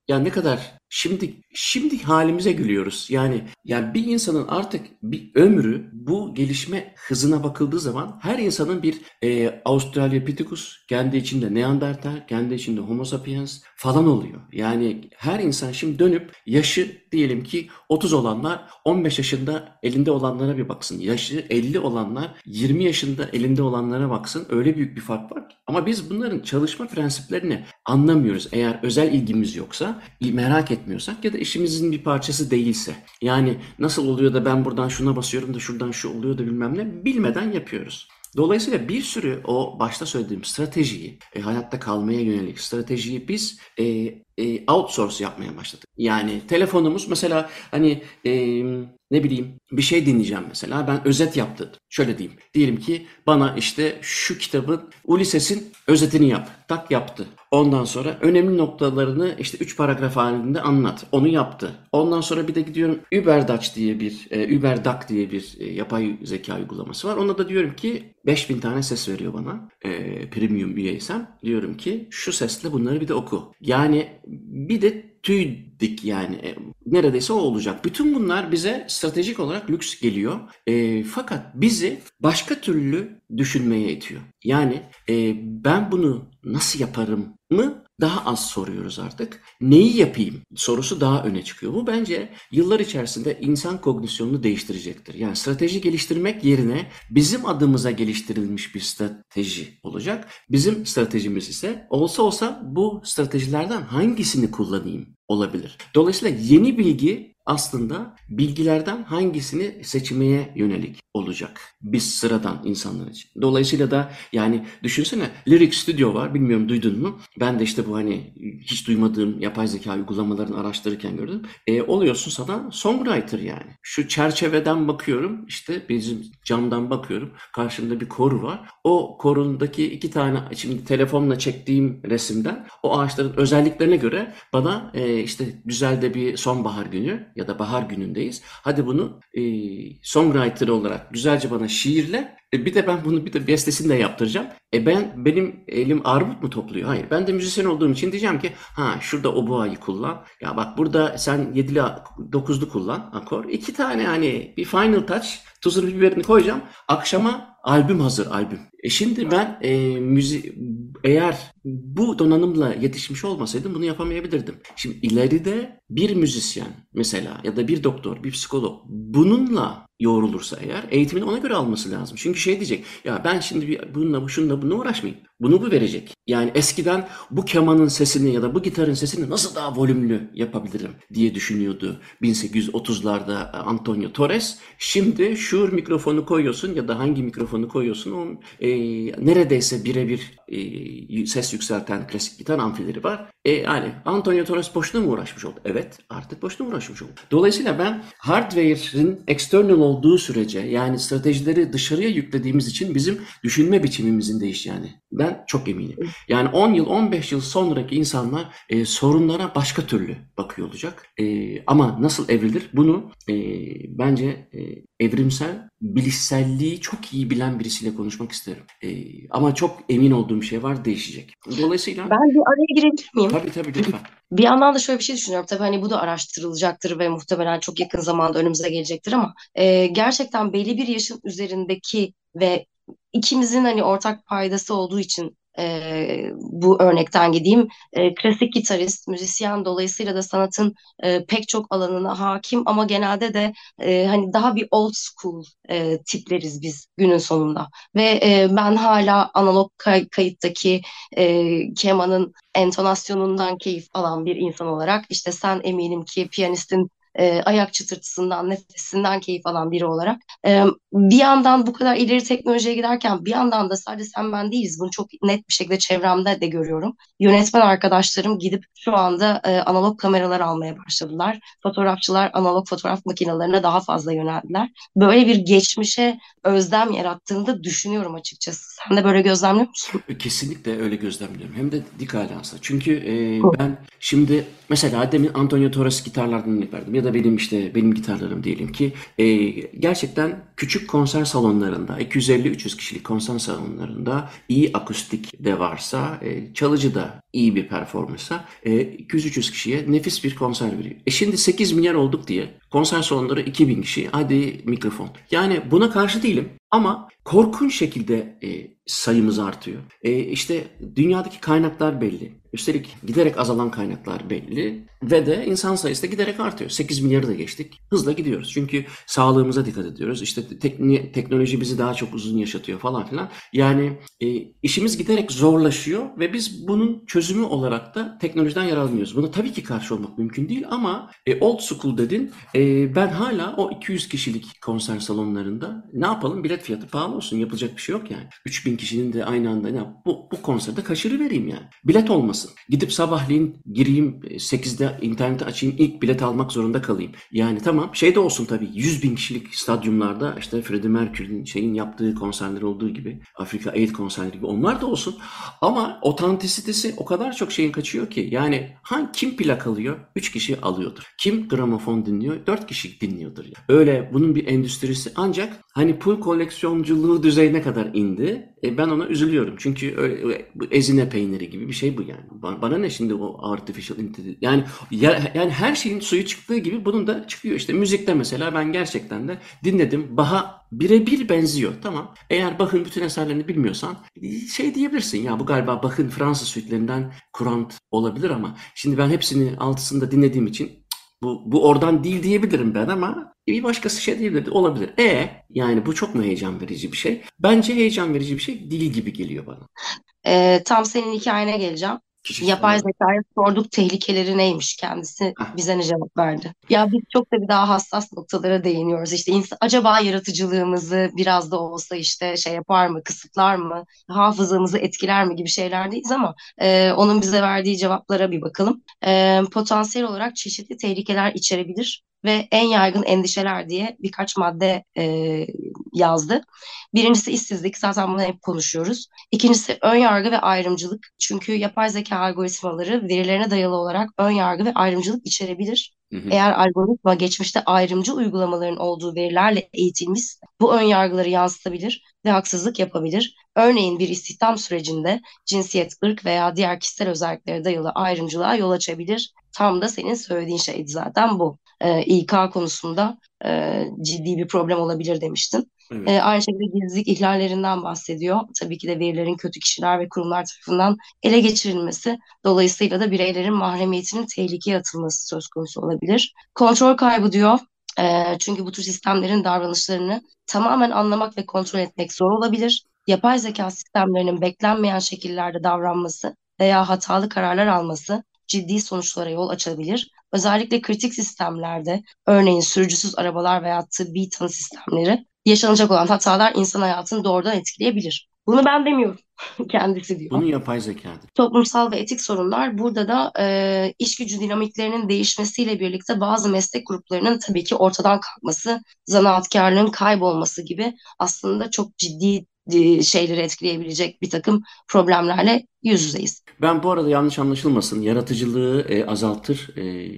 ya ne kadar Şimdi şimdi halimize gülüyoruz. Yani yani bir insanın artık bir ömrü bu gelişme hızına bakıldığı zaman her insanın bir e, Australopithecus, kendi içinde Neandertal, kendi içinde Homo sapiens falan oluyor. Yani her insan şimdi dönüp yaşı diyelim ki 30 olanlar 15 yaşında elinde olanlara bir baksın. Yaşı 50 olanlar 20 yaşında elinde olanlara baksın. Öyle büyük bir fark var. Ama biz bunların çalışma prensiplerini anlamıyoruz. Eğer özel ilgimiz yoksa, merak etmiyorsak ya da işimizin bir parçası değilse. Yani nasıl oluyor da ben buradan şuna basıyorum da şuradan şu oluyor da bilmem ne bilmeden yapıyoruz. Dolayısıyla bir sürü o başta söylediğim stratejiyi, e, hayatta kalmaya yönelik stratejiyi biz e, e, outsource yapmaya başladık. Yani telefonumuz mesela hani e, ne bileyim bir şey dinleyeceğim mesela ben özet yaptım. Şöyle diyeyim. Diyelim ki bana işte şu kitabın Ulysses'in özetini yap. Tak yaptı. Ondan sonra önemli noktalarını işte 3 paragraf halinde anlat. Onu yaptı. Ondan sonra bir de gidiyorum UberDutch diye bir e, UberDuck diye bir e, yapay zeka uygulaması var. Ona da diyorum ki 5000 tane ses veriyor bana. E, premium üyeysem. Diyorum ki şu sesle bunları bir de oku. Yani bir de tüy dik yani e, neredeyse o olacak. Bütün bunlar bize stratejik olarak lüks geliyor. E, fakat bizi başka türlü düşünmeye itiyor. Yani e, ben bunu nasıl yaparım mı daha az soruyoruz artık. Neyi yapayım sorusu daha öne çıkıyor. Bu bence yıllar içerisinde insan kognisyonunu değiştirecektir. Yani strateji geliştirmek yerine bizim adımıza geliştirilmiş bir strateji olacak. Bizim stratejimiz ise olsa olsa bu stratejilerden hangisini kullanayım olabilir. Dolayısıyla yeni bilgi aslında bilgilerden hangisini seçmeye yönelik olacak biz sıradan insanlar için. Dolayısıyla da yani düşünsene Lyric Studio var bilmiyorum duydun mu? Ben de işte bu hani hiç duymadığım yapay zeka uygulamalarını araştırırken gördüm. E, oluyorsun sana songwriter yani. Şu çerçeveden bakıyorum işte bizim camdan bakıyorum karşımda bir koru var. O korundaki iki tane şimdi telefonla çektiğim resimden o ağaçların özelliklerine göre bana e, işte güzel de bir sonbahar günü ya da bahar günündeyiz. Hadi bunu e, songwriter olarak güzelce bana şiirle e, bir de ben bunu bir de bestesini de yaptıracağım. E ben benim elim armut mu topluyor? Hayır. Ben de müzisyen olduğum için diyeceğim ki ha şurada o boğayı kullan. Ya bak burada sen 7'li 9'lu kullan akor. İki tane hani bir final touch tuzunu biberini koyacağım. Akşama albüm hazır albüm. E şimdi ben e, müzi eğer bu donanımla yetişmiş olmasaydım bunu yapamayabilirdim. Şimdi ileride bir müzisyen mesela ya da bir doktor, bir psikolog bununla yoğrulursa eğer eğitimini ona göre alması lazım. Çünkü şey diyecek ya ben şimdi bir bununla bu şununla bununla uğraşmayayım. Bunu bu verecek. Yani eskiden bu kemanın sesini ya da bu gitarın sesini nasıl daha volümlü yapabilirim diye düşünüyordu 1830'larda Antonio Torres. Şimdi şu mikrofonu koyuyorsun ya da hangi mikrofonu koyuyorsun o e, neredeyse birebir e, ses yükselten klasik gitar amfileri var. E, yani Antonio Torres boşuna mı uğraşmış oldu? Evet artık boşuna uğraşmış oldu. Dolayısıyla ben hardware'ın external olduğu sürece yani stratejileri dışarıya yüklediğimiz için bizim düşünme biçimimizin değişeceğini ben çok eminim. Yani 10 yıl 15 yıl sonraki insanlar e, sorunlara başka türlü bakıyor olacak. E, ama nasıl evrilir bunu e, bence e, evrimsel bilişselliği çok iyi bilen birisiyle konuşmak isterim. E, ama çok emin olduğum şey var değişecek. Dolayısıyla... Ben bir araya girebilir miyim? Tabii tabii lütfen. Bir yandan da şöyle bir şey düşünüyorum. Tabii hani bu da araştırılacaktır ve muhtemelen çok yakın zamanda önümüze gelecektir ama e, gerçekten belli bir yaşın üzerindeki ve ikimizin hani ortak paydası olduğu için e, bu örnekten gideyim. E, klasik gitarist, müzisyen dolayısıyla da sanatın e, pek çok alanına hakim ama genelde de e, hani daha bir old school e, tipleriz biz günün sonunda. Ve e, ben hala analog kay- kayıttaki e, kemanın entonasyonundan keyif alan bir insan olarak işte sen eminim ki piyanistin e, ayak çıtırtısından, nefesinden keyif alan biri olarak. E, bir yandan bu kadar ileri teknolojiye giderken bir yandan da sadece sen ben değiliz. Bunu çok net bir şekilde çevremde de görüyorum. Yönetmen arkadaşlarım gidip şu anda e, analog kameralar almaya başladılar. Fotoğrafçılar analog fotoğraf makinelerine daha fazla yöneldiler. Böyle bir geçmişe özlem yarattığını da düşünüyorum açıkçası. Sen de böyle gözlemliyor musun? Kesinlikle öyle gözlemliyorum. Hem de dik alansla. Çünkü e, ben şimdi mesela demin Antonio Torres gitarlardan örnek verdim ya da benim işte benim gitarlarım diyelim ki e, gerçekten küçük konser salonlarında 250-300 kişilik konser salonlarında iyi akustik de varsa e, çalıcı da iyi bir performansa e, 200-300 kişiye nefis bir konser veriyor. E şimdi 8 milyar olduk diye konser salonları 2000 kişi hadi mikrofon. Yani buna karşı değilim ama korkunç şekilde e, sayımız artıyor. E, işte dünyadaki kaynaklar belli. Üstelik giderek azalan kaynaklar belli ve de insan sayısı da giderek artıyor. 8 milyarı da geçtik. Hızla gidiyoruz. Çünkü sağlığımıza dikkat ediyoruz. İşte tekni, teknoloji bizi daha çok uzun yaşatıyor falan filan. Yani e, işimiz giderek zorlaşıyor ve biz bunun çözümü olarak da teknolojiden yararlanıyoruz. Buna tabii ki karşı olmak mümkün değil ama e, old school dedin. E, ben hala o 200 kişilik konser salonlarında ne yapalım bilet fiyatı pahalı olsun yapılacak bir şey yok yani. 3000 kişinin de aynı anda ne bu, bu konserde kaçırı vereyim yani. Bilet olmasın. Gidip sabahleyin gireyim 8'de interneti açayım ilk bilet almak zorunda kalayım. Yani tamam şey de olsun tabii 100 bin kişilik stadyumlarda işte Freddie Mercury'nin şeyin yaptığı konserler olduğu gibi Afrika Aid konserleri gibi onlar da olsun. Ama otantisitesi o kadar çok şeyin kaçıyor ki yani hangi kim plak alıyor? 3 kişi alıyordur. Kim gramofon dinliyor? 4 kişi dinliyordur. Yani. Öyle bunun bir endüstrisi ancak hani pul koleksiyonculuğu düzeyine kadar indi. E ben ona üzülüyorum. Çünkü öyle, bu ezine peyniri gibi bir şey bu yani. Bana, bana ne şimdi o artificial intelligence? Yani ya, yani her şeyin suyu çıktığı gibi bunun da çıkıyor. İşte müzikte mesela ben gerçekten de dinledim. Baha birebir benziyor. Tamam. Eğer Bach'ın bütün eserlerini bilmiyorsan şey diyebilirsin. Ya bu galiba Bach'ın Fransız süitlerinden kurant olabilir ama şimdi ben hepsini altısında dinlediğim için bu, bu oradan değil diyebilirim ben ama bir başkası şey diyebilir. Olabilir. E yani bu çok mu heyecan verici bir şey? Bence heyecan verici bir şey değil gibi geliyor bana. Ee, tam senin hikayene geleceğim. Kişisel Yapay zekaya sorduk tehlikeleri neymiş kendisi bize ne cevap verdi. Ya biz çok da bir daha hassas noktalara değiniyoruz. İşte ins- acaba yaratıcılığımızı biraz da olsa işte şey yapar mı, kısıtlar mı, hafızamızı etkiler mi gibi şeylerdeyiz ama e, onun bize verdiği cevaplara bir bakalım. E, potansiyel olarak çeşitli tehlikeler içerebilir ve en yaygın endişeler diye birkaç madde e, yazdı. Birincisi işsizlik, zaten bunu hep konuşuyoruz. İkincisi ön yargı ve ayrımcılık. Çünkü yapay zeka algoritmaları verilerine dayalı olarak ön yargı ve ayrımcılık içerebilir. Hı hı. Eğer algoritma geçmişte ayrımcı uygulamaların olduğu verilerle eğitilmiş, bu ön yargıları yansıtabilir ve haksızlık yapabilir. Örneğin bir istihdam sürecinde cinsiyet, ırk veya diğer kişisel özelliklere dayalı ayrımcılığa yol açabilir. Tam da senin söylediğin şeydi zaten bu. Ee, İK konusunda e, ciddi bir problem olabilir demiştin. Evet. E, aynı şekilde gizlilik ihlallerinden bahsediyor. Tabii ki de verilerin kötü kişiler ve kurumlar tarafından ele geçirilmesi, dolayısıyla da bireylerin mahremiyetinin tehlikeye atılması söz konusu olabilir. Kontrol kaybı diyor. E, çünkü bu tür sistemlerin davranışlarını tamamen anlamak ve kontrol etmek zor olabilir. Yapay zeka sistemlerinin beklenmeyen şekillerde davranması veya hatalı kararlar alması ciddi sonuçlara yol açabilir. Özellikle kritik sistemlerde, örneğin sürücüsüz arabalar veya tıbbi tanı sistemleri yaşanacak olan hatalar insan hayatını doğrudan etkileyebilir. Bunu ben demiyorum. Kendisi diyor. Bunu yapay zekadır. Toplumsal ve etik sorunlar burada da e, iş gücü dinamiklerinin değişmesiyle birlikte bazı meslek gruplarının tabii ki ortadan kalkması, zanaatkarlığın kaybolması gibi aslında çok ciddi e, şeyleri etkileyebilecek bir takım problemlerle yüz yüzeyiz. Ben bu arada yanlış anlaşılmasın, yaratıcılığı e, azaltır e,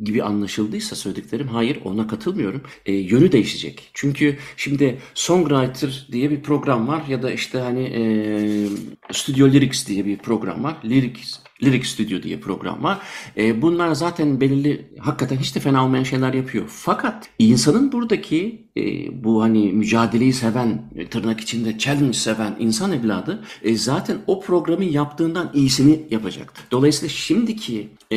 gibi anlaşıldıysa söylediklerim, hayır ona katılmıyorum. E, yönü değişecek. Çünkü şimdi Songwriter diye bir program var ya da işte hani e, Studio Lyrics diye bir program var. Lyrics Lyric Studio diye program var. E, bunlar zaten belirli, hakikaten hiç de fena olmayan şeyler yapıyor. Fakat insanın buradaki e, bu hani mücadeleyi seven, tırnak içinde challenge seven insan evladı e, zaten o programı yaptığından iyisini yapacak. Dolayısıyla şimdiki e,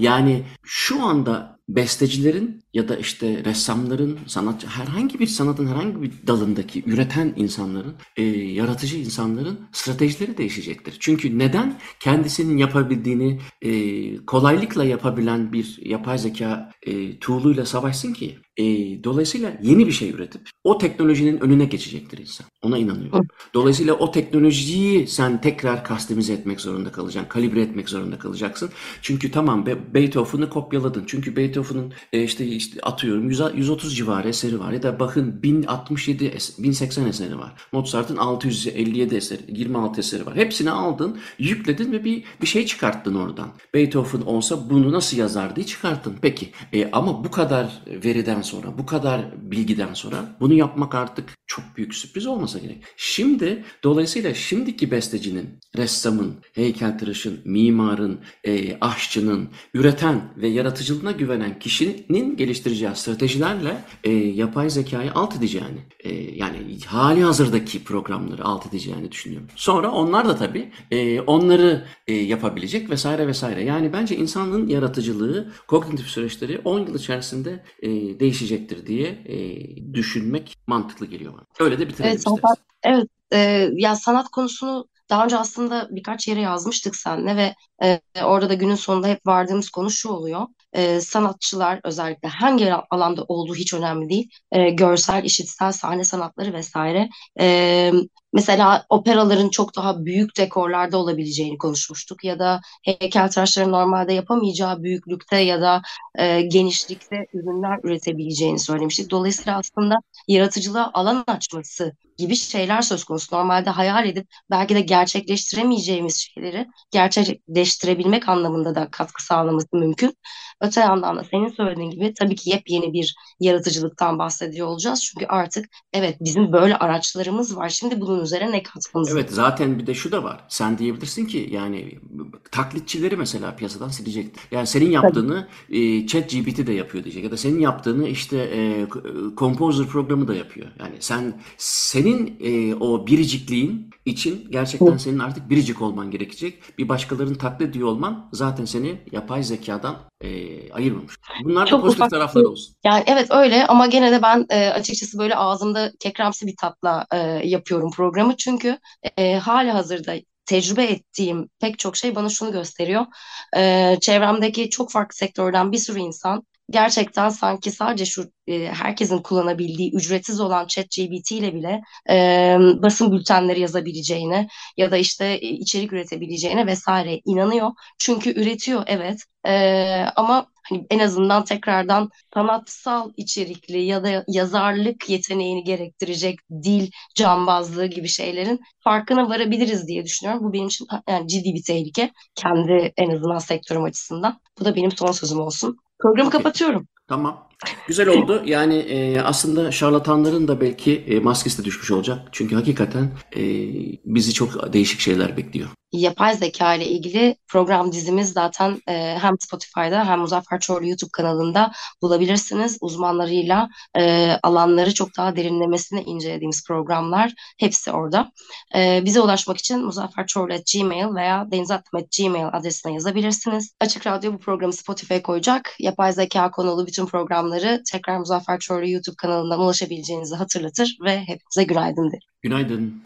yani şu anda bestecilerin ya da işte ressamların, sanatçı herhangi bir sanatın herhangi bir dalındaki üreten insanların, e, yaratıcı insanların stratejileri değişecektir. Çünkü neden kendisinin yapabildiğini e, kolaylıkla yapabilen bir yapay zeka e, tool'uyla savaşsın ki? E, dolayısıyla yeni bir şey üretip o teknolojinin önüne geçecektir insan. Ona inanıyorum. Dolayısıyla o teknolojiyi sen tekrar kastemize etmek zorunda kalacaksın. Kalibre etmek zorunda kalacaksın. Çünkü tamam Be- Beethoven'ı kopyaladın. Çünkü Beethoven'ın e, işte, işte atıyorum 100, 130 civarı eseri var. Ya da bakın 1067, es- 1080 eseri var. Mozart'ın 657 eseri, 26 eseri var. Hepsini aldın, yükledin ve bir bir şey çıkarttın oradan. Beethoven olsa bunu nasıl yazar diye çıkarttın. Peki e, ama bu kadar veriden sonra, bu kadar bilgiden sonra bunu yapmak artık çok büyük sürpriz olmasa gerek. Şimdi dolayısıyla şimdiki bestecinin, ressamın, heykeltıraşın, mimarın, e, aşçının, üreten ve yaratıcılığına güvenen kişinin geliştireceği stratejilerle e, yapay zekayı alt edeceğini, e, yani hali hazırdaki programları alt edeceğini düşünüyorum. Sonra onlar da tabii e, onları e, yapabilecek vesaire vesaire. Yani bence insanlığın yaratıcılığı, kognitif süreçleri 10 yıl içerisinde e, değişecektir diye e, düşünmek mantıklı geliyor bana. Öyle de bitirelim Evet, isteriz. sanat, evet, e, ya sanat konusunu daha önce aslında birkaç yere yazmıştık seninle ve e, orada da günün sonunda hep vardığımız konu şu oluyor. E, sanatçılar özellikle hangi alanda olduğu hiç önemli değil. E, görsel, işitsel, sahne sanatları vesaire. E, mesela operaların çok daha büyük dekorlarda olabileceğini konuşmuştuk ya da heykeltıraşların normalde yapamayacağı büyüklükte ya da e, genişlikte ürünler üretebileceğini söylemiştik. Dolayısıyla aslında yaratıcılığa alan açması gibi şeyler söz konusu. Normalde hayal edip belki de gerçekleştiremeyeceğimiz şeyleri gerçekleştirebilmek anlamında da katkı sağlaması mümkün. Öte yandan da senin söylediğin gibi tabii ki yepyeni bir yaratıcılıktan bahsediyor olacağız. Çünkü artık evet bizim böyle araçlarımız var. Şimdi bunun üzerine ne katmamız Evet zaten bir de şu da var. Sen diyebilirsin ki yani taklitçileri mesela piyasadan silecektir. Yani senin yaptığını e, ChatGPT de yapıyor diyecek ya da senin yaptığını işte e, Composer programı da yapıyor. Yani sen senin e, o biricikliğin için gerçekten senin artık biricik olman gerekecek. Bir başkalarının taklit ediyor olman zaten seni yapay zekadan e, ayırmamış. Bunlar da Çok pozitif ufak tarafları bir- olsun. Yani evet öyle ama gene de ben e, açıkçası böyle ağzımda kekremsi bir tatla e, yapıyorum programı. Çünkü e, hali hazırda tecrübe ettiğim pek çok şey bana şunu gösteriyor. E, çevremdeki çok farklı sektörden bir sürü insan gerçekten sanki sadece şu e, herkesin kullanabildiği ücretsiz olan ChatGPT ile bile e, basın bültenleri yazabileceğine ya da işte e, içerik üretebileceğine vesaire inanıyor. Çünkü üretiyor evet E, ama hani en azından tekrardan sanatsal içerikli ya da yazarlık yeteneğini gerektirecek dil cambazlığı gibi şeylerin farkına varabiliriz diye düşünüyorum. Bu benim için yani ciddi bir tehlike. Kendi en azından sektörüm açısından. Bu da benim son sözüm olsun. Programı Okey. kapatıyorum. Tamam. Güzel oldu. Yani e, aslında şarlatanların da belki e, maskesi de düşmüş olacak. Çünkü hakikaten e, bizi çok değişik şeyler bekliyor. Yapay zeka ile ilgili program dizimiz zaten e, hem Spotify'da hem Muzaffer Çorlu YouTube kanalında bulabilirsiniz. Uzmanlarıyla e, alanları çok daha derinlemesine incelediğimiz programlar hepsi orada. E, bize ulaşmak için muzafferçorlu.gmail veya denizatmet.gmail adresine yazabilirsiniz. Açık Radyo bu programı Spotify'a koyacak. Yapay zeka konulu bütün programları tekrar Muzaffer Çorlu YouTube kanalından ulaşabileceğinizi hatırlatır ve hepinize günaydın derim. Günaydın.